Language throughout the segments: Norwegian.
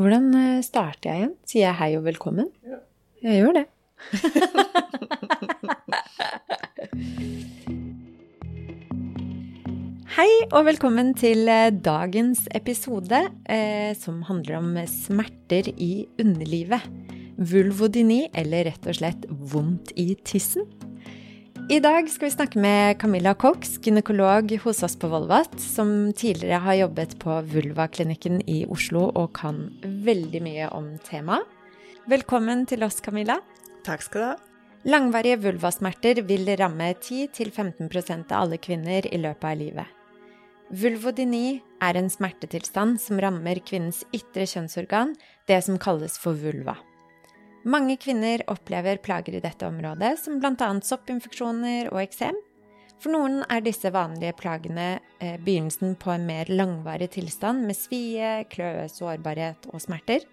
Hvordan eh, starter jeg igjen? Sier jeg hei og velkommen? Ja. Jeg gjør det. hei og velkommen til eh, dagens episode, eh, som handler om smerter i underlivet. Vulvodyni, eller rett og slett vondt i tissen. I dag skal vi snakke med Camilla Cox, gynekolog hos oss på Volvat, som tidligere har jobbet på Vulvaklinikken i Oslo og kan veldig mye om temaet. Velkommen til oss, Camilla. Takk skal du ha. Langvarige vulvasmerter vil ramme 10-15% av alle kvinner i løpet av livet. Vulvodyni er en smertetilstand som rammer kvinnens ytre kjønnsorgan, det som kalles for vulva. Mange kvinner opplever plager i dette området, som bl.a. soppinfeksjoner og eksem. For noen er disse vanlige plagene eh, begynnelsen på en mer langvarig tilstand med svie, kløe, sårbarhet og smerter.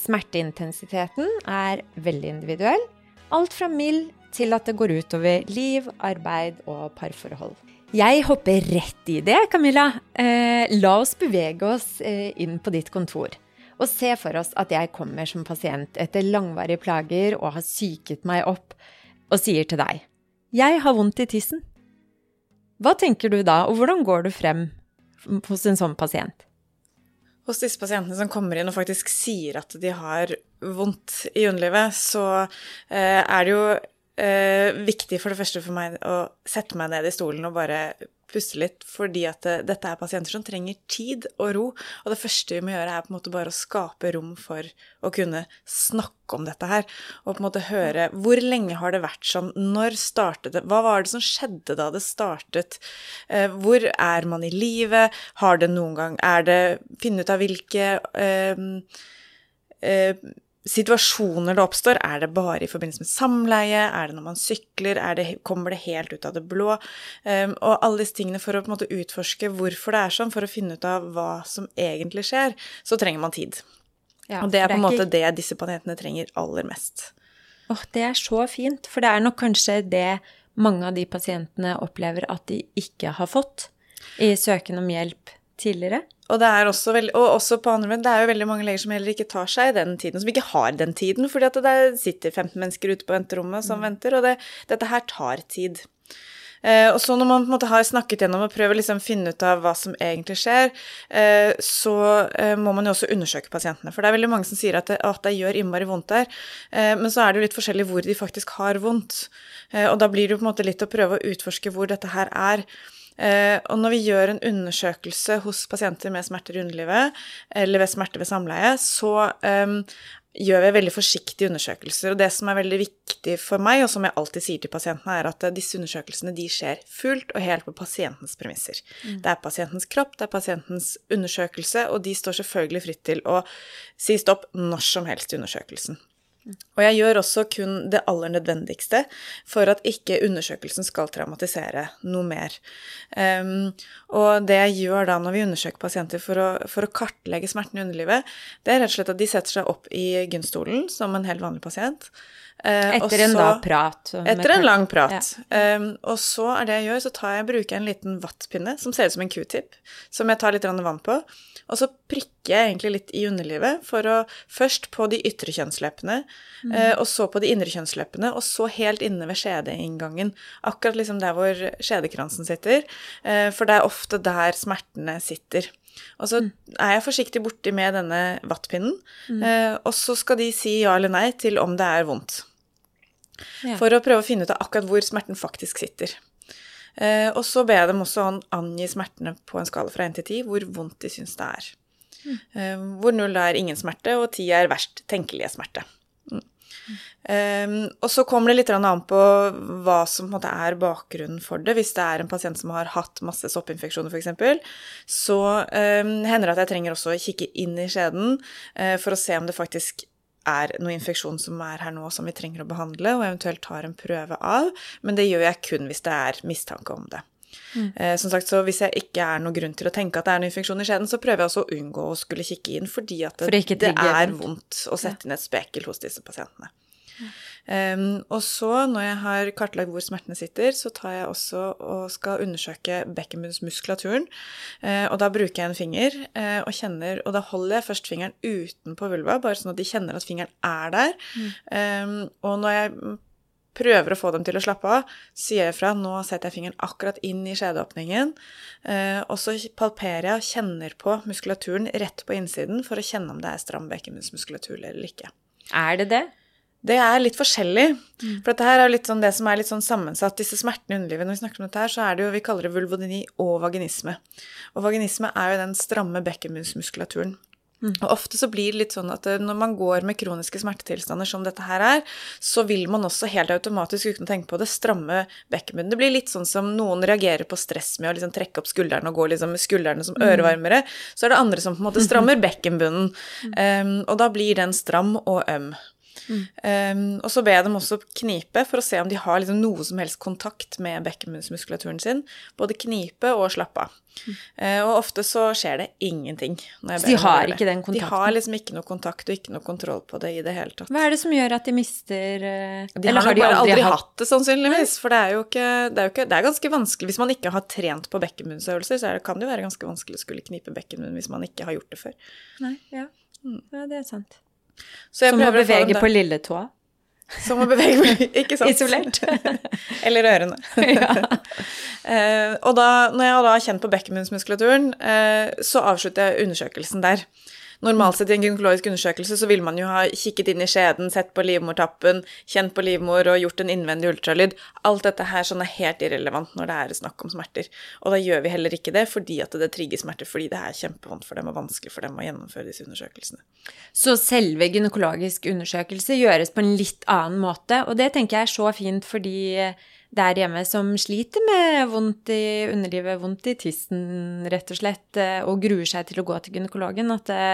Smerteintensiteten er veldig individuell. Alt fra mild til at det går utover liv, arbeid og parforhold. Jeg hopper rett i det, Camilla. Eh, la oss bevege oss eh, inn på ditt kontor. Og se for oss at jeg kommer som pasient etter langvarige plager og har syket meg opp, og sier til deg Jeg har vondt i tissen. Hva tenker du da, og hvordan går du frem hos en sånn pasient? Hos disse pasientene som kommer inn og faktisk sier at de har vondt i underlivet, så eh, er det jo eh, viktig for det første for meg å sette meg ned i stolen og bare puste litt, fordi at det, dette er pasienter som trenger tid og ro. Og det første vi må gjøre, er på en måte bare å skape rom for å kunne snakke om dette her. Og på en måte høre hvor lenge har det vært sånn, når startet det, hva var det som skjedde da det startet, eh, hvor er man i livet, har det noen gang, er det Finne ut av hvilke eh, eh, situasjoner det oppstår, er det bare i forbindelse med samleie, er det når man sykler, det, kommer det helt ut av det blå? Um, og alle disse tingene for å på en måte utforske hvorfor det er sånn, for å finne ut av hva som egentlig skjer, så trenger man tid. Ja, og det er på en måte ikke... det disse planetene trenger aller mest. Åh, oh, det er så fint, for det er nok kanskje det mange av de pasientene opplever at de ikke har fått i søken om hjelp tidligere. Og, det er også veldig, og også på andre det er jo veldig mange leger som heller ikke tar seg den tiden, som ikke har den tiden, fordi at det sitter 15 mennesker ute på venterommet som mm. venter, og det, dette her tar tid. Eh, og så når man på en måte har snakket gjennom og prøver liksom finne ut av hva som egentlig skjer, eh, så eh, må man jo også undersøke pasientene. For det er veldig mange som sier at det, at det gjør innmari vondt der, eh, men så er det jo litt forskjellig hvor de faktisk har vondt. Eh, og da blir det jo på en måte litt å prøve å utforske hvor dette her er. Eh, og når vi gjør en undersøkelse hos pasienter med smerter i underlivet, eller ved smerte ved samleie, så um, gjør vi veldig forsiktige undersøkelser. Og det som er veldig viktig for meg, og som jeg alltid sier til pasientene, er at disse undersøkelsene de skjer fullt og helt på pasientens premisser. Mm. Det er pasientens kropp, det er pasientens undersøkelse, og de står selvfølgelig fritt til å si stopp når som helst i undersøkelsen. Og jeg gjør også kun det aller nødvendigste for at ikke undersøkelsen skal traumatisere noe mer. Um, og det jeg gjør da når vi undersøker pasienter for å, for å, kartlegge smerten i underlivet, det er rett og slett at de setter seg opp i gynstolen som en helt vanlig pasient. Uh, etter en da prat? Etter en lang prat. Ja. Um, og så er det jeg gjør, så tar jeg, bruker jeg en liten vattpinne som ser ut som en q-tip, som jeg tar litt vann på. Og så prikker jeg egentlig litt i underlivet for å Først på de ytre kjønnsleppene, mm. eh, og så på de indre kjønnsleppene, og så helt inne ved skjedeinngangen. Akkurat liksom der hvor skjedekransen sitter. Eh, for det er ofte der smertene sitter. Og så mm. er jeg forsiktig borti med denne vattpinnen, mm. eh, og så skal de si ja eller nei til om det er vondt. Ja. For å prøve å finne ut av akkurat hvor smerten faktisk sitter. Uh, og så ber jeg dem også angi smertene på en skala fra 1 til 10, hvor vondt de syns det er. Mm. Uh, hvor null er ingen smerte, og 10 er verst tenkelige smerte. Um, og så kommer det litt an på hva som er bakgrunnen for det. Hvis det er en pasient som har hatt masse soppinfeksjoner, f.eks., så um, hender det at jeg trenger også å kikke inn i skjeden uh, for å se om det faktisk er noe infeksjon som er her nå som vi trenger å behandle, og eventuelt tar en prøve av, men det gjør jeg kun hvis det er mistanke om det. Mm. Eh, som sagt, så Hvis jeg ikke er noen grunn til å tenke at det er en infeksjon i skjeden, så prøver jeg også å unngå å skulle kikke inn, fordi at det, For det, det er vondt å sette inn et spekel hos disse pasientene. Um, og så, når jeg har kartlagt hvor smertene sitter, så tar jeg også og skal undersøke bekkenbunnsmuskulaturen. Uh, og da bruker jeg en finger uh, og kjenner Og da holder jeg først fingeren utenpå vulva, bare sånn at de kjenner at fingeren er der. Mm. Um, og når jeg prøver å få dem til å slappe av, sier jeg fra. Nå setter jeg fingeren akkurat inn i skjedeåpningen. Eh, og så palperer jeg og kjenner på muskulaturen rett på innsiden for å kjenne om det er stram bekkenbunnsmuskulatur eller ikke. Er det det? Det er litt forskjellig. Mm. For dette her er litt sånn det som er litt sånn sammensatt. Disse smertene i underlivet, når vi snakker om dette her, så er det jo vi kaller det vulvodyni og vaginisme. Og vaginisme er jo den stramme bekkenbunnsmuskulaturen. Mm. Og ofte så blir det litt sånn at eh, når man går med kroniske smertetilstander som dette her er, så vil man også helt automatisk uten å tenke på det stramme bekkenbunnen. Det blir litt sånn som noen reagerer på stress med å liksom trekke opp skuldrene og gå liksom med skuldrene som mm. ørevarmere. Så er det andre som på en måte strammer bekkenbunnen. Um, og da blir den stram og øm. Mm. Um, og så ber jeg dem også knipe for å se om de har liksom noe som helst kontakt med bekkenbunnsmuskulaturen sin. Både knipe og slappe av. Mm. Uh, og ofte så skjer det ingenting. så de har ikke den kontakten? De har liksom ikke noe kontakt og ikke noe kontroll på det i det hele tatt. Hva er det som gjør at de mister uh, De har, har de aldri, aldri hatt det, sannsynligvis. For det er jo ikke det, er jo ikke det er ganske vanskelig Hvis man ikke har trent på bekkenmunnsøvelser, så det, kan det jo være ganske vanskelig å skulle knipe bekkenmunn hvis man ikke har gjort det før. Nei, ja. Mm. ja det er sant. Som å bevege på lilletåa. Som å bevege på Ikke sant? Isolert. Eller ørene. ja. uh, og da, når jeg da har kjent på bekkenbunnsmuskulaturen, uh, så avslutter jeg undersøkelsen der. Normalt sett i en gynekologisk undersøkelse så vil man jo ha kikket inn i skjeden, sett på livmortappen, kjent på livmor og gjort en innvendig ultralyd. Alt dette her sånn er helt irrelevant når det er snakk om smerter. Og da gjør vi heller ikke det fordi at det trigger smerter, fordi det er kjempevondt for dem og vanskelig for dem å gjennomføre disse undersøkelsene. Så selve gynekologisk undersøkelse gjøres på en litt annen måte, og det tenker jeg er så fint fordi der hjemme som sliter med vondt i underlivet, vondt i tissen, rett og slett, eh, og gruer seg til å gå til gynekologen, at det,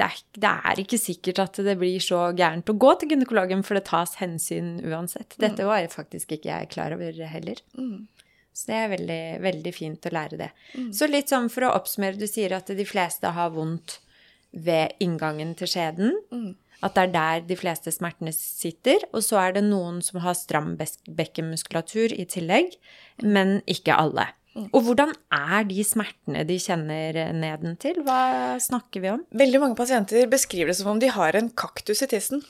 det, er, det, er, ikke sikkert at det blir så gærent å gå til gynekologen, for det tas hensyn uansett. Mm. Dette var faktisk ikke jeg klar over heller. Mm. Så det er veldig, veldig fint å lære det. Mm. Så litt sånn for å oppsummere, du sier at de fleste har vondt ved inngangen til skjeden. Mm. At det er der de fleste smertene sitter. Og så er det noen som har stram bekkenmuskulatur i tillegg, men ikke alle. Mm. Og hvordan er de smertene de kjenner nedentil? Hva snakker vi om? Veldig mange pasienter beskriver det som om de har en kaktus i tissen.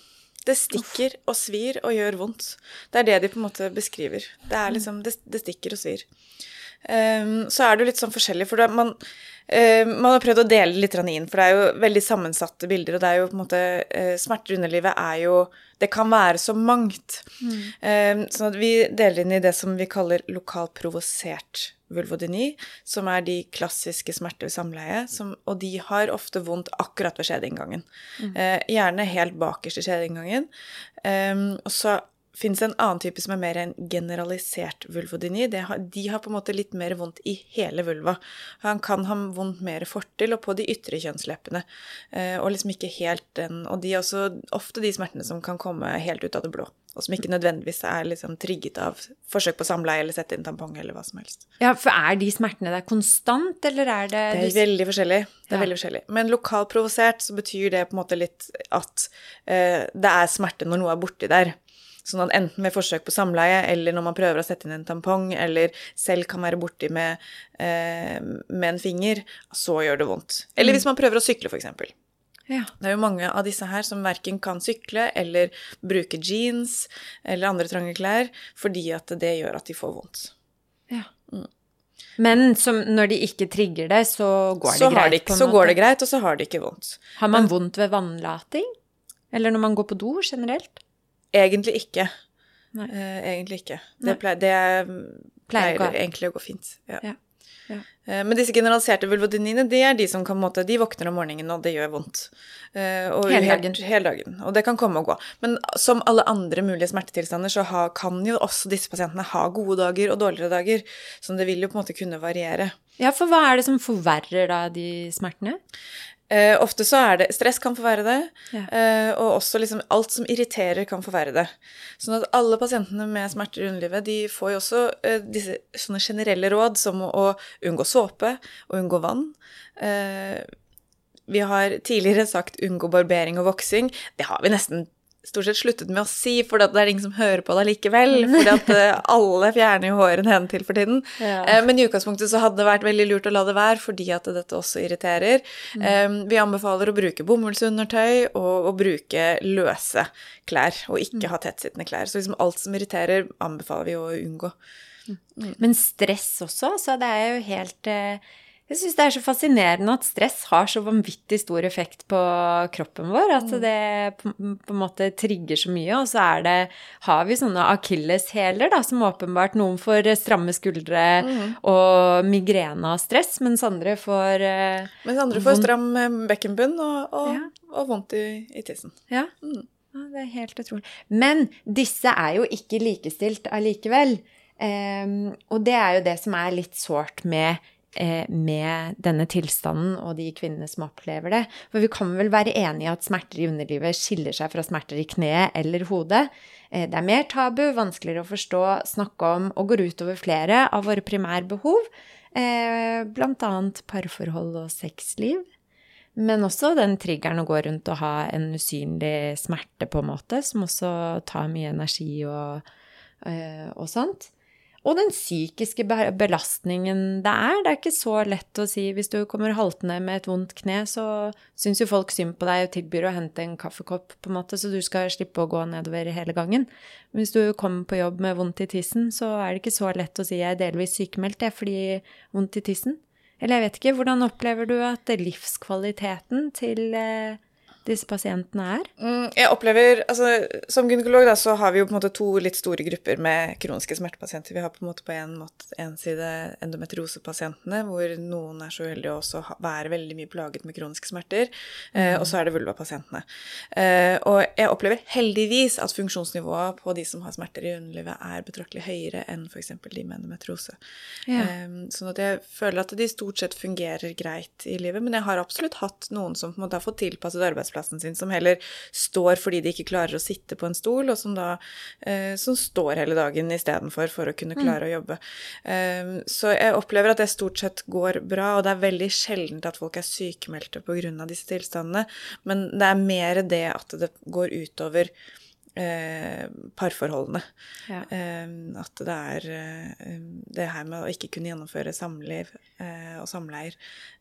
Det stikker og svir og gjør vondt. Det er det de på en måte beskriver. Det er liksom, det, det stikker og svir. Um, så er det jo litt sånn forskjellig, for man, uh, man har prøvd å dele litt inn, for det er jo veldig sammensatte bilder, og det er jo på en måte uh, Smerter i underlivet er jo Det kan være så mangt. Mm. Um, sånn at vi deler inn i det som vi kaller lokalprovosert vulvodyni, som er de klassiske smerter ved samleie, som, og de har ofte vondt akkurat ved skjedeinngangen. Mm. Uh, gjerne helt bakerst i skjedeinngangen. Um, og så fins en annen type som er mer en generalisert vulvodyni. Har, de har på en måte litt mer vondt i hele vulva. Han kan ha vondt mer fortil og på de ytre kjønnsleppene. Eh, og liksom ikke helt den Og de er også ofte de smertene som kan komme helt ut av det blå. Og som ikke nødvendigvis er liksom trigget av forsøk på samleie eller sette inn tampong eller hva som helst. Ja, For er de smertene der konstant, eller er det Det er veldig forskjellig. Det er ja. veldig forskjellig. Men lokalprovosert så betyr det på en måte litt at eh, det er smerte når noe er borti der. Sånn at enten ved forsøk på samleie, eller når man prøver å sette inn en tampong, eller selv kan være borti med, eh, med en finger, så gjør det vondt. Eller hvis mm. man prøver å sykle, f.eks. Ja. Det er jo mange av disse her som verken kan sykle eller bruke jeans eller andre trange klær fordi at det gjør at de får vondt. Ja. Mm. Men som, når de ikke trigger det, så går så det greit? De, så måte. går det greit, og så har de ikke vondt. Har man Men, vondt ved vannlating? Eller når man går på do generelt? Egentlig ikke. Uh, egentlig ikke. Det, pleier, det pleier, pleier egentlig å gå fint. Ja. Ja. Ja. Uh, men disse generaliserte vulvodyniene, det er de som kan måte, de våkner om morgenen, og det gjør vondt. Uh, hele dagen. Hele dagen. Og det kan komme og gå. Men som alle andre mulige smertetilstander, så ha, kan jo også disse pasientene ha gode dager og dårligere dager. Så det vil jo på en måte kunne variere. Ja, for hva er det som forverrer da de smertene? Eh, ofte så er det Stress kan forverre det, ja. eh, og også liksom alt som irriterer, kan forverre det. Sånn at alle pasientene med smerter i underlivet de får jo også eh, disse sånne generelle råd som å, å unngå såpe og unngå vann. Eh, vi har tidligere sagt unngå barbering og voksing. Det har vi nesten stort sett sluttet med å si, for det er ingen som hører på deg likevel. fordi at eh, alle fjerner jo håret nedentil for tiden. Ja. Eh, Men i utgangspunktet så hadde det vært veldig lurt å la det være, fordi at dette også irriterer. Mm. Vi anbefaler å bruke bomullsundertøy og å bruke løse klær, og ikke ha tettsittende klær. Så liksom alt som irriterer, anbefaler vi å unngå. Men stress også, så det er jo helt eh, Jeg syns det er så fascinerende at stress har så vanvittig stor effekt på kroppen vår. At det på, på en måte trigger så mye. Og så er det Har vi sånne akilleshæler, da, som åpenbart noen får stramme skuldre og migrene av stress, mens andre får eh, Mens andre får stram eh, bekkenbunn og, og, Ja. og vondt i, i tissen. Ja. Mm. ja. Det er helt utrolig. Men disse er jo ikke likestilt allikevel. Ehm, og det er jo det som er litt sårt med, eh, med denne tilstanden og de kvinnene som opplever det. For vi kan vel være enige i at smerter i underlivet skiller seg fra smerter i kneet eller hodet. Eh, det er mer tabu, vanskeligere å forstå, snakke om og går utover flere av våre primærbehov. bl.a. blant annet parforhold og sexliv. Men også den triggeren å gå rundt og ha en usynlig smerte, på en måte, som også tar mye energi og, eh, og sånt. Og den psykiske belastningen det er. Det er ikke så lett å si hvis du kommer haltende med et vondt kne, så syns jo folk synd på deg og tilbyr å hente en kaffekopp, på en måte, så du skal slippe å gå nedover hele gangen. Hvis du kommer på jobb med vondt i tissen, så er det ikke så lett å si jeg er delvis sykemeldt, jeg, fordi vondt i tissen. Eller jeg vet ikke, hvordan opplever du at livskvaliteten til eh, disse pasientene er? Mm, Jeg opplever, altså Som gynekolog da, så har vi jo på en måte to litt store grupper med kroniske smertepasienter. Vi har på en måte på en, måte, en side endometriosepasientene, hvor noen er så uheldige å også være veldig mye plaget med kroniske smerter. Eh, og så er det vulvapasientene. Eh, og jeg opplever heldigvis at funksjonsnivået på de som har smerter i underlivet, er betraktelig høyere enn f.eks. de med endometriose. Ja. Eh, sånn at jeg føler at de stort sett fungerer greit i livet. Men jeg har absolutt hatt noen som på en måte har fått tilpasset arbeidsplassen sin, som heller står fordi de ikke klarer å sitte på en stol, og som da eh, som står hele dagen istedenfor for å kunne klare å jobbe. Um, så jeg opplever at det stort sett går bra, og det er veldig sjeldent at folk er sykemeldte pga. disse tilstandene, men det er mer det at det går utover eh, parforholdene. Ja. Eh, at det er eh, det her med å ikke kunne gjennomføre samliv eh, og samleier,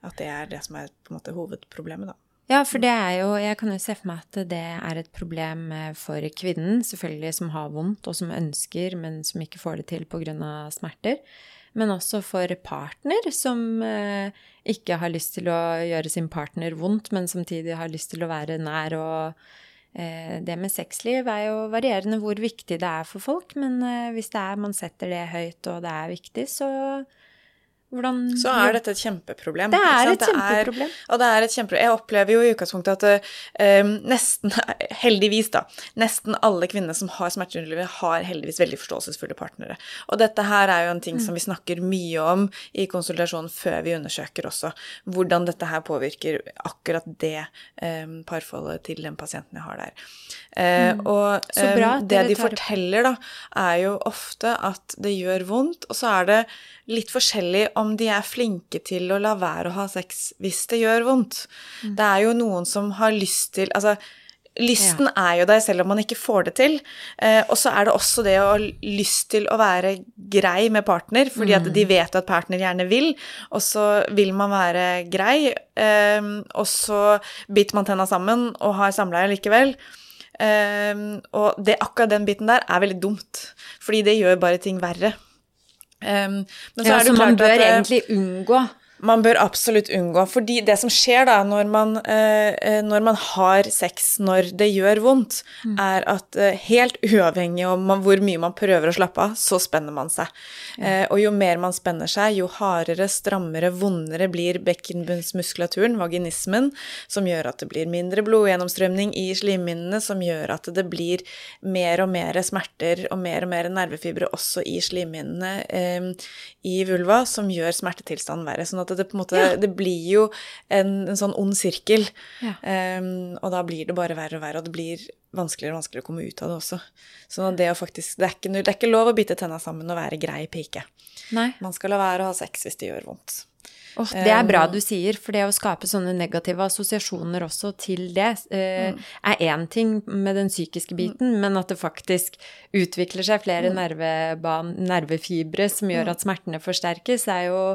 at det er det som er på en måte hovedproblemet, da. Ja, for det er jo Jeg kan jo se for meg at det er et problem eh, for kvinnen, selvfølgelig, som har vondt, og som ønsker, men som ikke får det til pga. smerter. Men også for partner, som eh, ikke har lyst til å gjøre sin partner vondt, men samtidig har lyst til å være nær og eh, Det med sexliv er jo varierende hvor viktig det er for folk, men hvis det er man setter det høyt og det er viktig, så hvordan Så er dette et kjempeproblem. Det er et kjempeproblem. og det er et kjempeproblem. Jeg opplever jo i utgangspunktet at uh, nesten, heldigvis da, nesten alle kvinner som har smerteunderliv, har heldigvis veldig forståelsesfulle partnere. Og dette her er jo en ting Mm. som vi snakker mye om i konsultasjonen før vi undersøker også, hvordan dette her påvirker akkurat det um, parforholdet til den pasienten jeg har der. Uh, Mm. Og um, det de forteller, da, er jo ofte at det gjør vondt, og så er det litt forskjellig om de er flinke til å la være å ha sex hvis det gjør vondt. Mm. Det er jo noen som har lyst til Altså, lysten er jo der selv om man ikke får det til. Eh, og så er det også det å ha lyst til å være grei med partner, fordi at Mm. de vet at partner gjerne vil, og så vil man være grei, eh, og så biter man tenna sammen og har samleie likevel. Eh, og det, akkurat den biten der er veldig dumt, fordi det gjør bare ting verre. Um, men så ja, er det jo man bør at eh, egentlig unngå man bør absolutt unngå. Fordi det som skjer da når man, eh, eh, når man har sex når det gjør vondt, er at eh, helt uavhengig om man, hvor mye man prøver å slappe av, så spenner man seg. Eh, og jo mer man spenner seg, jo hardere, strammere, vondere blir bekkenbunnsmuskulaturen, vaginismen, som gjør at det blir mindre blodgjennomstrømning i slimhinnene, som gjør at det blir mer og mer smerter og mer og mer nervefibre også i slimhinnene eh, i vulva, som gjør smertetilstanden verre. Sånn at det på en måte Det blir jo en, en sånn ond sirkel. Ja. Um, og da blir det bare verre og verre, og det blir vanskeligere og vanskeligere å komme ut av det også. Så det, faktisk, det, er ikke, det er ikke lov å bite tenna sammen og være grei pike. Nei. Man skal la være å ha sex hvis det gjør vondt. Oh, det er bra du sier, for det å skape sånne negative assosiasjoner også til det, uh, mm. er én ting med den psykiske biten, mm. men at det faktisk utvikler seg flere mm. nervefibre som gjør at smertene forsterkes, er jo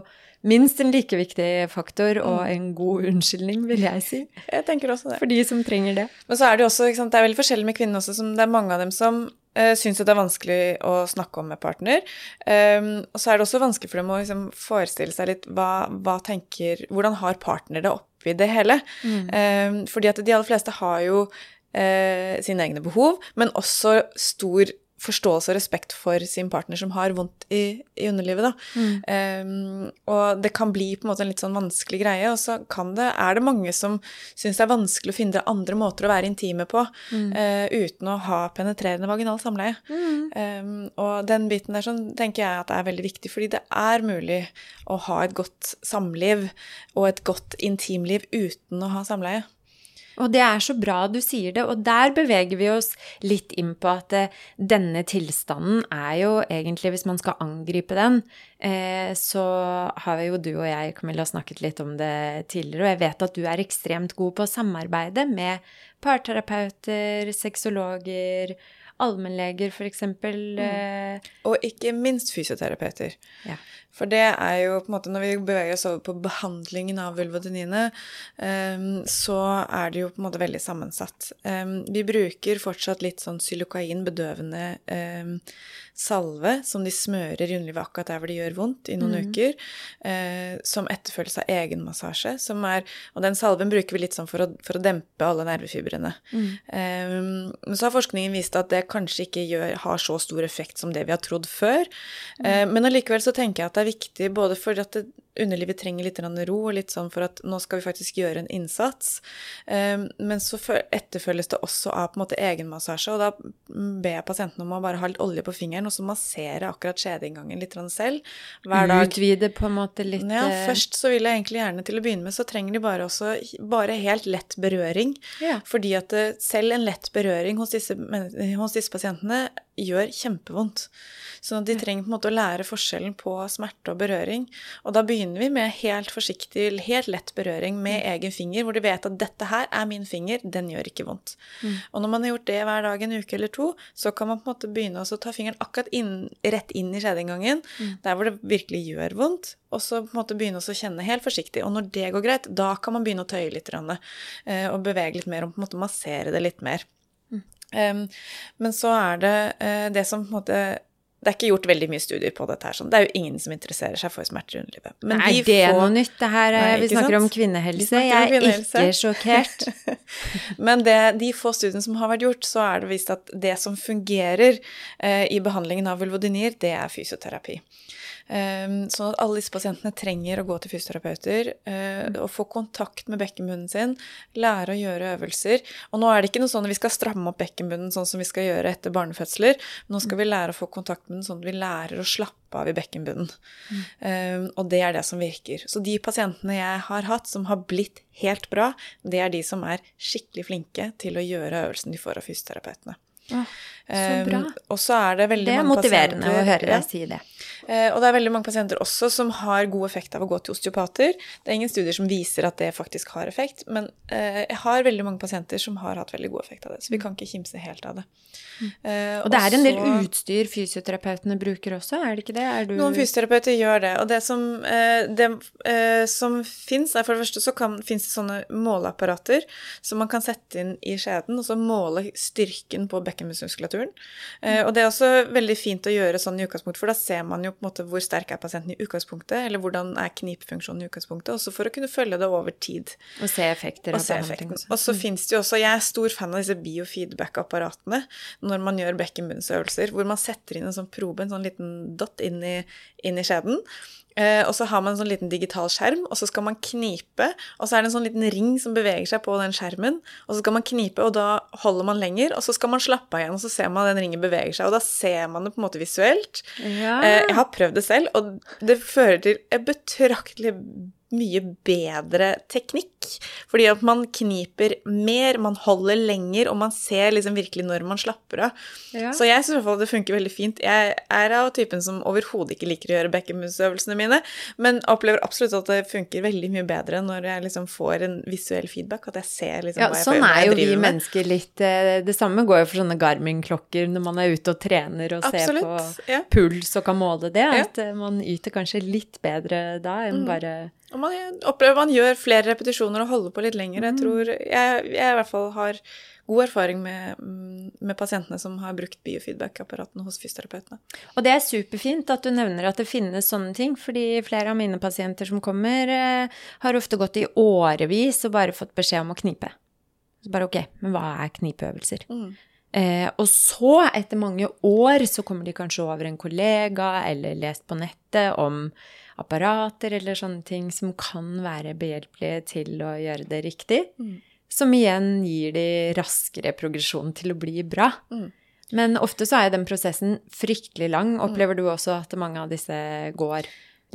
minst en like viktig faktor og mm. en god unnskyldning, vil jeg si. Jeg tenker også det. For de som trenger det. Men så er det jo også, det er veldig forskjellig med kvinner også, som det er mange av dem som uh, syns det er vanskelig å snakke om med partner. Um, og så er det også vanskelig for dem å liksom, forestille seg litt hva, hva, tenker Hvordan har partner det oppi det hele? Mm. Um, fordi at de aller fleste har jo uh, sine egne behov, men også stor forståelse og respekt for sin partner som har vondt i, i underlivet, da. Mm. Um, og det kan bli på en måte en litt sånn vanskelig greie, og så kan det, er det mange som syns det er vanskelig å finne andre måter å være intime på mm. uh, uten å ha penetrerende vaginal samleie. Mm. Um, og den biten der sånn tenker jeg at det er veldig viktig, fordi det er mulig å ha et godt samliv og et godt intimliv uten å ha samleie. Og det er så bra du sier det, og der beveger vi oss litt inn på at eh, denne tilstanden er jo egentlig, hvis man skal angripe den, eh, så har jo du og jeg, Camilla, snakket litt om det tidligere, og jeg vet at du er ekstremt god på å samarbeide med parterapeuter, sexologer, allmennleger, f.eks. Mm. Eh. Og ikke minst fysioterapeuter. Ja. For det er jo på en måte Når vi beveger oss over på behandlingen av vulvodyniene, um, så er det jo på en måte veldig sammensatt. Um, vi bruker fortsatt litt sånn xylokain, bedøvende um, salve, som de smører i underlivet akkurat der hvor det gjør vondt, i noen mm. uker, Eh, som etterfølges av egenmassasje. Som er, og den salven bruker vi litt sånn for å, for å dempe alle nervefibrene. Mm. men så har forskningen vist at det kanskje ikke gjør, har så stor effekt som det vi har trodd før. Mm. Uh, men allikevel så tenker jeg at det er viktig både fordi at det, underlivet trenger litt ro, litt sånn for at nå skal vi faktisk gjøre en innsats. Um, men så etterfølges det også av på en måte egenmassasje, og da ber jeg pasienten om å bare ha litt olje på fingeren, og så massere akkurat skjedeinngangen litt selv hver dag. Utvide på en måte litt Ja, eh, først så vil jeg egentlig gjerne til å begynne med, så trenger de bare også bare helt lett berøring. Ja. Fordi at eh, selv en lett berøring hos disse, hos disse pasientene gjør kjempevondt. Så de trenger på en måte å lære forskjellen på smerte og berøring. Og da begynner vi med helt forsiktig, helt lett berøring med egen finger, hvor de vet at 'dette her er min finger, den gjør ikke vondt'. Mm. Og når man har gjort det hver dag en uke eller to, så kan man på en måte begynne å ta fingeren akkurat inn, rett inn i skjedeinngangen, mm. der hvor det virkelig gjør vondt, og så på en måte begynne å kjenne helt forsiktig. Og når det går greit, da kan man begynne å tøye litt eh, og bevege litt mer og på en måte massere det litt mer. Men så er det uh, det som på en måte det er ikke gjort veldig mye studier på dette. her, sånn. Det er jo ingen som interesserer seg for smerter i underlivet. Men er de det er noe nytt? Det her, Nei, vi snakker sant? om kvinnehelse. Jeg er kvinnehelse. ikke sjokkert. Men det, de få studiene som har vært gjort, så er det vist at det som fungerer eh, i behandlingen av vulvodynier, det er fysioterapi. Ehm, sånn at alle disse pasientene trenger å gå til fysioterapeuter eh, og få kontakt med bekkenbunnen sin, lære å gjøre øvelser. Og nå er det ikke noe sånn at vi skal stramme opp bekkenbunnen sånn som vi skal gjøre etter barnefødsler. Nå skal vi lære å få kontakt med den sånn at vi lærer å slappe av i bekkenbunnen. Mm. Um, og det er det som virker. Så de pasientene jeg har hatt som har blitt helt bra, det er de som er skikkelig flinke til å gjøre øvelsen de får av fysioterapeutene. Oh, så bra. Um, og så er det veldig Det er motiverende å høre deg si det. Uh, og det er veldig mange pasienter også som har god effekt av å gå til osteopater. Det er ingen studier som viser at det faktisk har effekt, men uh, jeg har veldig mange pasienter som har hatt veldig god effekt av det. Så vi kan ikke kimse helt av det. Uh, og det er en del utstyr fysioterapeutene bruker også, er det ikke det? Du... Noen fysioterapeuter gjør det. Og det som, det, som fins, er for det første så fins det sånne måleapparater som man kan sette inn i skjeden, og så måle styrken på bekkenet bekkenbunnmuskulaturen. Eh, og det er også veldig fint å gjøre sånn i utgangspunktet, for da ser man jo på en måte hvor sterk er pasienten i utgangspunktet, eller hvordan er knipefunksjonen i utgangspunktet, også for å kunne følge det over tid. Og se effekter og se effekten. Og så mm. fins det jo også Jeg er stor fan av disse biofeedback-apparatene når man gjør bekkenbunnsøvelser, hvor man setter inn en sånn probe, en sånn liten dot inn i, inn i skjeden. Eh, og så har man en sånn liten digital skjerm, og så skal man knipe. Og så er det en sånn liten ring som beveger seg på den skjermen. Og så skal man knipe, og da holder man lenger, og så skal man slappe av igjen, og så ser man den ringen beveger seg. Og da ser man det på en måte visuelt. Ja. Eh, jeg har prøvd det selv, og det fører til en betraktelig mye bedre teknikk Fordi at man kniper mer, man holder lenger, og man ser liksom virkelig når man slapper av. Ja. Så jeg syns i hvert fall det funker veldig fint. Jeg er av typen som overhodet ikke liker å gjøre bekkenmusøvelsene mine, men opplever absolutt at det funker veldig mye bedre når jeg liksom får en visuell feedback, at jeg ser liksom Ja, hva jeg, sånn hva er jo vi mennesker litt eh, Det samme går jo for sånne Garmin-klokker når man er ute og trener og ser på Ja. puls og kan måle det. At eh, man yter kanskje litt bedre da enn Mm. bare Og man opplever man gjør flere repetisjoner og holde på litt lenger. Mm. Jeg tror jeg, jeg i hvert fall har god erfaring med, mm, med pasientene som har brukt biofeedback-apparatene hos fysioterapeutene. Og det er superfint at du nevner at det finnes sånne ting, fordi flere av mine pasienter som kommer, eh, har ofte gått i årevis og bare fått beskjed om å knipe. Så bare ok, men hva er knipeøvelser? Mm. Eh, og så, etter mange år, så kommer de kanskje over en kollega eller lest på nettet om apparater eller sånne ting som kan være behjelpelige til å gjøre det riktig. Mm. Som igjen gir de raskere progresjon til å bli bra. Mm. Men ofte så er den prosessen fryktelig lang. Opplever du også at mange av disse går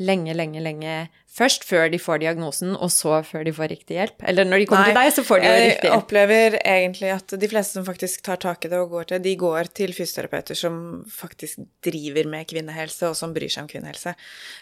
lenge, lenge, lenge først før de får diagnosen, og så før de får riktig hjelp? Eller når de kommer til deg, så får de jo riktig Jeg opplever egentlig at de fleste som faktisk tar tak i det og går til, de går til fysioterapeuter som faktisk driver med kvinnehelse, og som bryr seg om kvinnehelse.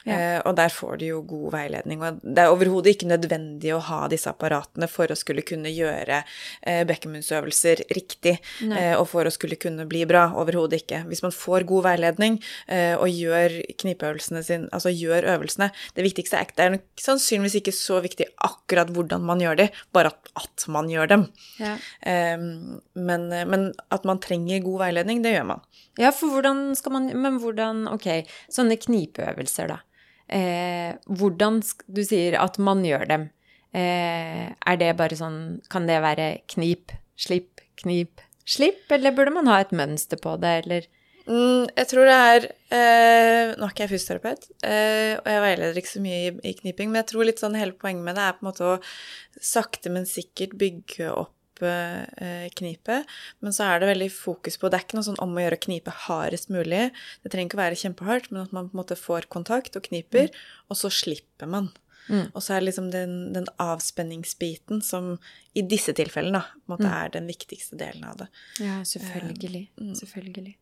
Ja. Eh, og der får de jo god veiledning. Og det er overhodet ikke nødvendig å ha disse apparatene for å skulle kunne gjøre eh, bekkenbunnsøvelser riktig, eh, og for å skulle kunne bli bra. Overhodet ikke. Hvis man får god veiledning eh, og gjør knipeøvelsene sine, altså gjør øvelsene Det viktigste er det er sannsynligvis ikke så viktig akkurat hvordan man gjør de, bare at, at man gjør dem. Ja. Um, men, men at man trenger god veiledning, det gjør man. Ja, for hvordan skal man Men hvordan Ok, sånne knipeøvelser, da. Eh, hvordan Du sier at man gjør dem. Eh, er det bare sånn Kan det være knip, slipp, knip, slipp? Eller burde man ha et mønster på det, eller jeg tror det er eh, Nå er ikke jeg fysioterapeut, eh, og jeg veileder ikke så mye i, i kniping, men jeg tror litt sånn hele poenget med det er på en måte å sakte, men sikkert bygge opp eh, knipet. Men så er det veldig fokus på Det er ikke noe sånn om å gjøre å knipe hardest mulig. Det trenger ikke å være kjempehardt, men at man på en måte får kontakt og kniper, og så slipper man. Mm. Og så er det liksom den, den avspenningsbiten som i disse tilfellene da, på en måte er den viktigste delen av det. Ja, selvfølgelig. Mm. Selvfølgelig.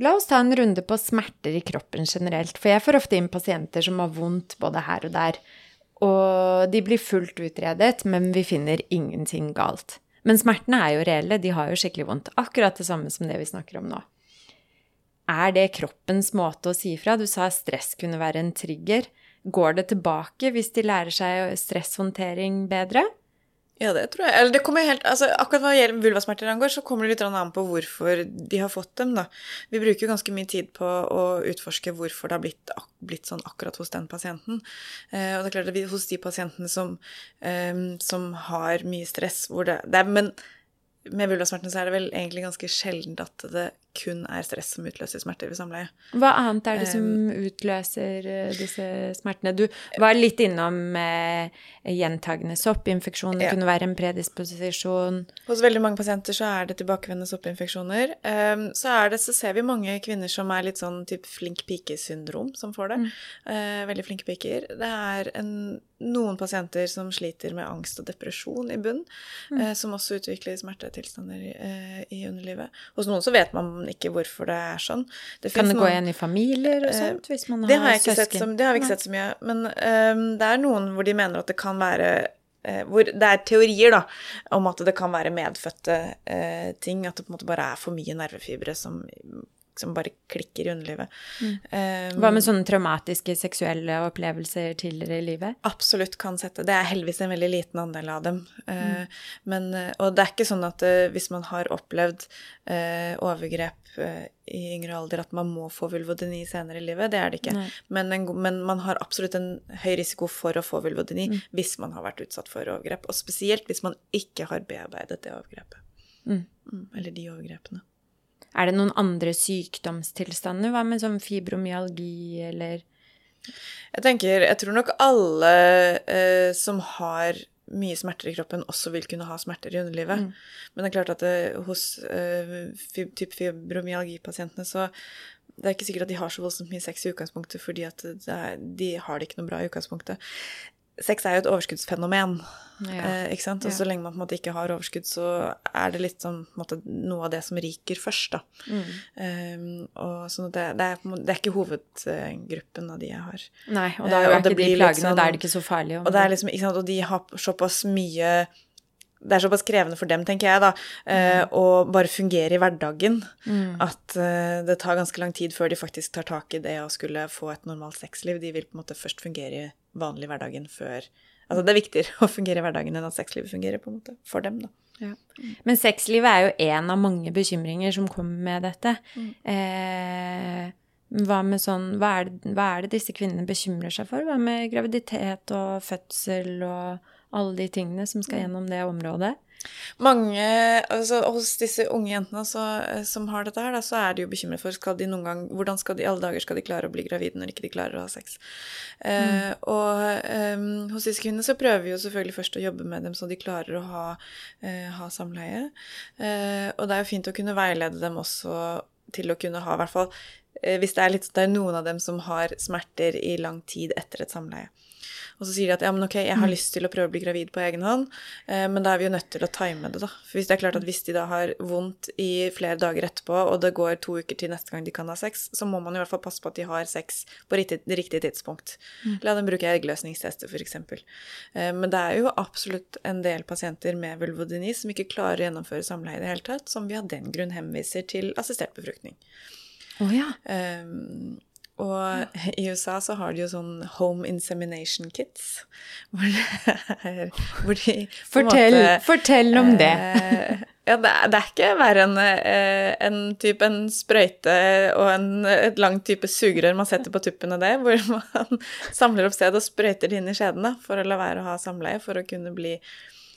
La oss ta en runde på smerter i kroppen generelt, for jeg får ofte inn pasienter som har vondt både her og der. Og de blir fullt utredet, men vi finner ingenting galt. Men smertene er jo reelle, de har jo skikkelig vondt. Akkurat det samme som det vi snakker om nå. Er det kroppens måte å si ifra? Du sa stress kunne være en trigger. Går det tilbake hvis de lærer seg stresshåndtering bedre? Ja, det tror jeg. Eller det kommer helt Altså, akkurat hva gjelder vulvasmerter angår, så kommer det litt an på hvorfor de har fått dem, da. Vi bruker jo ganske mye tid på å utforske hvorfor det har blitt, blitt sånn akkurat hos den pasienten. Eh, og det er klart at vi, hos de pasientene som, eh, som har mye stress, hvor det, det er Men med vulvasmertene så er det vel egentlig ganske sjeldent at det kun er stress som utløser smerter ved samleie. Hva annet er det som utløser eh, disse smertene? Du var litt innom eh, gjentagende soppinfeksjon, det Ja. kunne være en predisposisjon. Hos veldig mange pasienter så er det tilbakevendende soppinfeksjoner. Um, så, det, så ser vi mange kvinner som er litt sånn type flink pike-syndrom, som får det. Eh, veldig flinke piker. Det er en, noen pasienter som sliter med angst og depresjon i bunn, eh, som også utvikler smertetilstander eh, i underlivet. Hos noen så vet man ikke hvorfor det er sånn. Det Kan det gå igjen i familier og Eh, sånt, hvis man det har har, søsken? som, det har vi ikke sett så mye. Men um, det er noen hvor de mener at det kan være uh, hvor det er teorier da, om at det kan være medfødte uh, ting. At det på en måte bare er for mye nervefibre som, som bare klikker i underlivet. Um, Hva med sånne traumatiske seksuelle opplevelser tidligere i livet? absolutt kan sette. Det er heldigvis en veldig liten andel av dem. Eh, men, eh, og det er ikke sånn at eh, hvis man har opplevd overgrep i yngre alder, at man må få vulvodyni senere i livet. Det er det ikke. Men, en, men man har absolutt en høy risiko for å få vulvodyni hvis man har vært utsatt for overgrep. Og spesielt hvis man ikke har bearbeidet det overgrepet. Mm. Mm, eller de overgrepene. Er det noen andre sykdomstilstander? Hva med sånn fibromyalgi eller Jeg tenker, jeg tror nok alle eh, som har mye smerter i kroppen, også vil kunne ha smerter i underlivet. Mm. Men det er klart at det, hos eh, fib, typ fibromyalgipasientene så det er ikke sikkert at de har så voldsomt mye sex i utgangspunktet, fordi at det er, de har det ikke noe bra i utgangspunktet. Sex er jo et overskuddsfenomen. Ja. Eh, ikke sant? Og så lenge man på en måte ikke har overskudd, så er det litt sånn måte, noe av det som ryker først, da. Mm. Um, og sånn at det, det, er, det er ikke hovedgruppen av de jeg har. Nei, og Eh, da er jo og det ikke de plagene, sånn- da er det ikke så farlig. Og det er liksom, og de har såpass mye Det er såpass krevende for dem, tenker jeg, da, eh, å bare fungere i hverdagen Mm. at eh, det tar ganske lang tid før de faktisk tar tak i det å skulle få et normalt sexliv. De vil på en måte først fungere i vanlig hverdagen før Altså det er viktigere å fungere i hverdagen enn at sexlivet fungerer, på en måte, for dem, da. Ja. Men sexlivet er jo en av mange bekymringer som kommer med dette. Mm. Eh, hva med sånn hva er, det, hva er det disse kvinnene bekymrer seg for? Hva med graviditet og fødsel og alle de tingene som Mm. skal gjennom det området? Mange, altså Hos disse unge jentene så, eh, som har dette her, da, så er de jo bekymret for skal de noen gang, hvordan skal de alle dager skal de klare å bli gravide når ikke de klarer å ha sex. Eh, og eh, hos disse kvinnene så prøver vi jo selvfølgelig først å jobbe med dem så de klarer å ha, eh, ha samleie. Eh, og det er jo fint å kunne veilede dem også til å kunne ha, i hvert fall eh, hvis det er, litt, det er noen av dem som har smerter i lang tid etter et samleie. Og så sier de at ja, men ok, jeg har lyst til å prøve å bli gravid på egen hånd, eh, men da er vi jo nødt til å time det, da. For hvis det er klart at hvis de da har vondt i flere dager etterpå, og det går to uker til neste gang de kan ha sex, så må man i hvert fall passe på at de har sex på riktig, riktig tidspunkt. La dem bruke eggløsningstester, f.eks. Eh, men det er jo absolutt en del pasienter med vulvodyni som ikke klarer å gjennomføre samleie i det hele tatt, som vi av den grunn henviser til assistert befruktning. Å ja. Um, og i USA så har de jo sånn home insemination kits, hvor, er, hvor de Fortell, måte, fortell om det. eh, ja, det er, det er ikke verre enn eh, en type en sprøyte og en, et langt type sugerør man setter på tuppen av det, hvor man samler opp sæd og sprøyter det inn i skjedene for å la være å ha samleie, for å kunne bli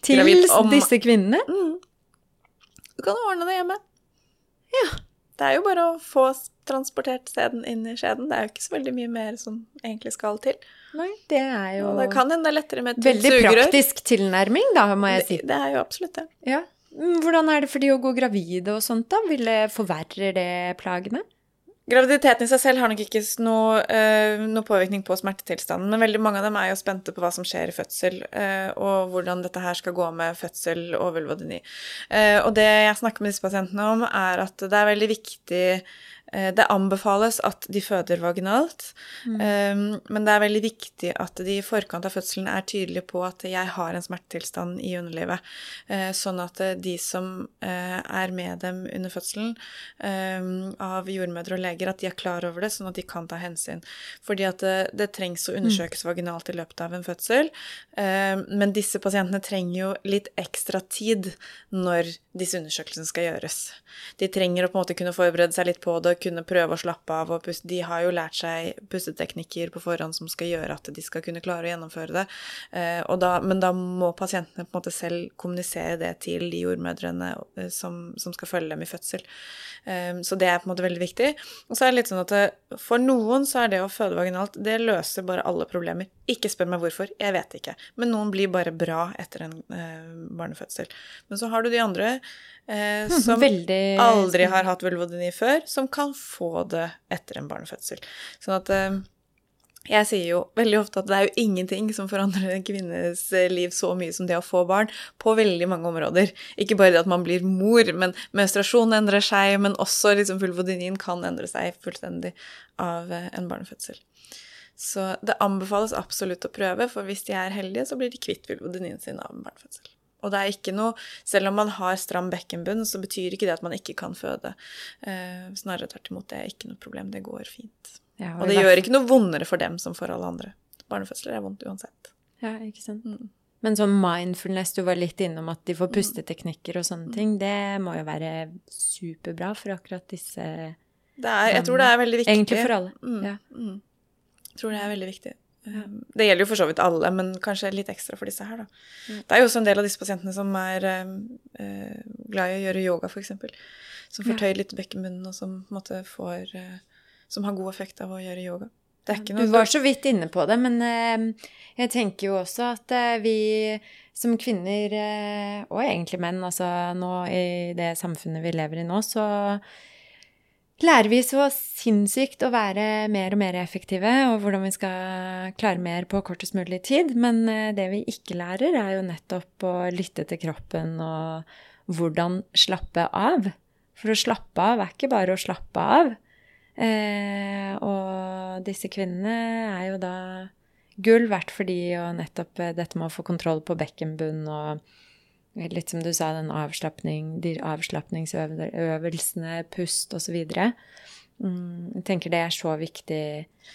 Til gravid Til disse kvinnene? mm. Du kan ordne det hjemme. Ja. Det er jo bare å få transportert sæden inn i skjeden. Det er jo ikke så veldig mye mer som egentlig skal til. Nei, det er jo Og det kan hende er lettere med et veldig sugerør. praktisk tilnærming, da, må jeg si. Det, det er jo absolutt det. Ja. Mm, Hvordan er det for de å gå gravide og sånt, da? Vil det forverre det plagene? Graviditeten i seg selv har nok ikke noe, uh, noe påvirkning på smertetilstanden, men veldig mange av dem er jo spente på hva som skjer i fødsel, uh, og hvordan dette her skal gå med fødsel og vulvodyni. Uh, og det jeg snakker med disse pasientene om, er at det er veldig viktig det anbefales at de føder vaginalt, eh, men det er veldig viktig at de i forkant av fødselen er tydelige på at jeg har en smertetilstand i underlivet, eh, sånn at eh, de som eh, er med dem under fødselen eh, av jordmødre og leger, at de er klar over det, sånn at de kan ta hensyn. Fordi at det, det trengs å undersøkes vaginalt i løpet av en fødsel, eh, men disse pasientene trenger jo litt ekstra tid når disse undersøkelsene skal gjøres. De trenger å på en måte kunne forberede seg litt på det, kunne prøve å slappe av og puste. De har jo lært seg pusteteknikker på forhånd som skal gjøre at de skal kunne klare å gjennomføre det. Eh, og da, men da må pasientene på en måte selv kommunisere det til de jordmødrene eh, som, som skal følge dem i fødsel. Eh, så det er på en måte veldig viktig. Og så er det litt sånn at for noen så er det å føde vaginalt, det løser bare alle problemer. Ikke spør meg hvorfor, jeg vet ikke. Men noen blir bare bra etter en barnefødsel. Men så har du de andre eh, som Veldig aldri har hatt vulvodyni før, som kan få det etter en barnefødsel. Sånn at eh, jeg sier jo veldig ofte at det er jo ingenting som forandrer en kvinnes eh, liv så mye som det å få barn, på veldig mange områder. Ikke bare det at man blir mor, men menstruasjon endrer seg, men også liksom vulvodynien kan endre seg fullstendig av eh, en barnefødsel. Så det anbefales absolutt å prøve, for hvis de er heldige, så blir de kvitt vulvodinin sin av en barnefødsel. Og det er ikke noe Selv om man har stram bekkenbunn, så betyr ikke det at man ikke kan føde. Eh, snarere tvert imot, det er ikke noe problem. Det går fint. Ja, Og og det gjør ikke noe vondere for dem som for alle andre. Barnefødsler er vondt uansett. Ja, ikke sant. Mm. Men sånn mindfulness, du var litt innom at de får pusteteknikker og Mm. sånne ting, det må jo være superbra for akkurat disse Det er, jeg tror det er veldig viktig. Egentlig for alle. Mm, Ja. mm. Jeg tror det er veldig viktig. Um, Det gjelder jo for så vidt alle, men kanskje litt ekstra for disse her, da. Det er jo også en del av disse pasientene som er um, eh, glad i å gjøre yoga, f.eks. Som får tøyd litt bekkenbunnen, og som måte får eh, Som har god effekt av å gjøre yoga. Du var så vidt inne på det, men eh, jeg tenker jo også at eh, vi som kvinner, eh, og egentlig menn, altså nå i det samfunnet vi lever i nå, så lærer vi så sinnssykt å være mer og mer effektive, og hvordan vi skal klare mer på kortest mulig tid. Men eh, det vi ikke lærer, er jo nettopp å lytte til kroppen og hvordan slappe av. For å slappe av er ikke bare å slappe av. Eh, og disse kvinnene er jo da gull verdt for de og nettopp eh, dette med å få kontroll på bekkenbunn og Litt som du sa, den avslapning, de avslapningsøvelsene, pust osv. Mm, jeg tenker det er så viktig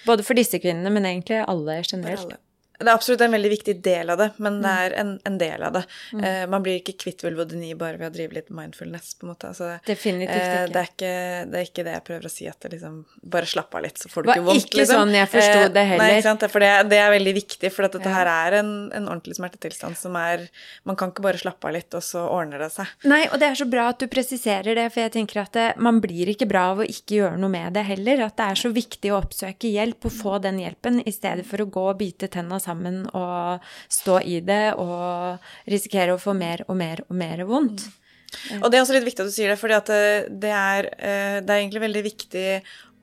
både for disse kvinnene, men egentlig alle generelt. For alle. Det er absolutt en veldig viktig del av det, men det mm. er en, en del av det. Mm. Uh, man blir ikke kvitt vulvodyni bare ved å drive litt mindfulness, på en måte. Altså, Definitivt ikke. Uh, det, er ikke. det, er ikke. det jeg prøver å si, at det liksom Bare slapp av litt, så får du ikke vondt, liksom. Det var ikke sånn jeg forsto uh, det heller. Nei, ikke sant. For det, det er veldig viktig, for dette ja. her er en, en, ordentlig smertetilstand som er Man kan ikke bare slappe av litt, og så ordner det seg. Nei, og det er så bra at du presiserer det, for jeg tenker at det, man blir ikke bra av å ikke gjøre noe med det heller. At det er så viktig å oppsøke hjelp og få den hjelpen, i stedet for å gå og bite tenna sammen og stå i det og risikere å få mer og mer og mer vondt. Mm. Og det er også litt viktig at du sier det, for det, det, eh, det er egentlig veldig viktig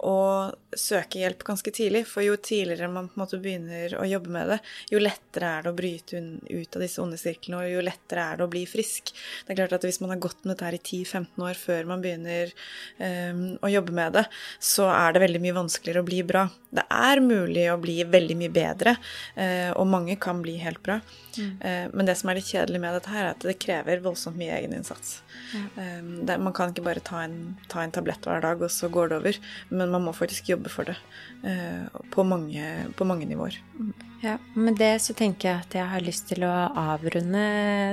å søke hjelp ganske tidlig. For jo tidligere man på en måte begynner å jobbe med det, jo lettere er det å bryte ut av disse onde sirklene, og jo lettere er det å bli frisk. Det er klart at Hvis man har gått med dette her i 10-15 år før man begynner um, å jobbe med det, så er det veldig mye vanskeligere å bli bra. Det er mulig å bli veldig mye bedre, uh, og mange kan bli helt bra. Mm. Uh, men det som er litt kjedelig med dette her, er at det krever voldsomt mye egeninnsats. Mm. Um, det, man kan ikke bare ta en, ta en tablett hver dag, og så går det over. Men man må faktisk jobbe for det uh, på, mange, på, mange, nivåer. Mm. Ja, Med det så tenker jeg at jeg har lyst til å avrunde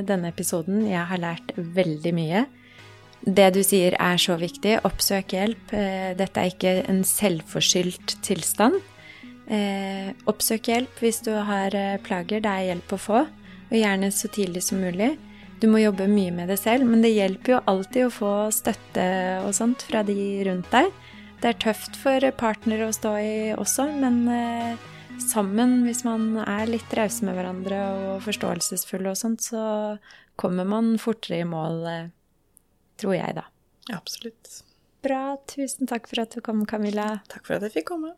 denne episoden. Jeg har lært veldig mye. Det du sier er så viktig. Oppsøk hjelp. Uh, dette er ikke en selvforskyldt tilstand. Uh, oppsøk hjelp hvis du har plager. Det er hjelp å få, og gjerne så tidlig som mulig. Du må jobbe mye med det selv, men det hjelper jo alltid å få støtte og sånt fra de rundt deg. Det er tøft for partnere å stå i også, men eh, sammen, hvis man er litt rause med hverandre og forståelsesfulle og sånt, så kommer man fortere i mål, eh, tror jeg, da. Absolutt. Bra. Tusen takk for at du kom, Camilla. Takk for at jeg fikk komme.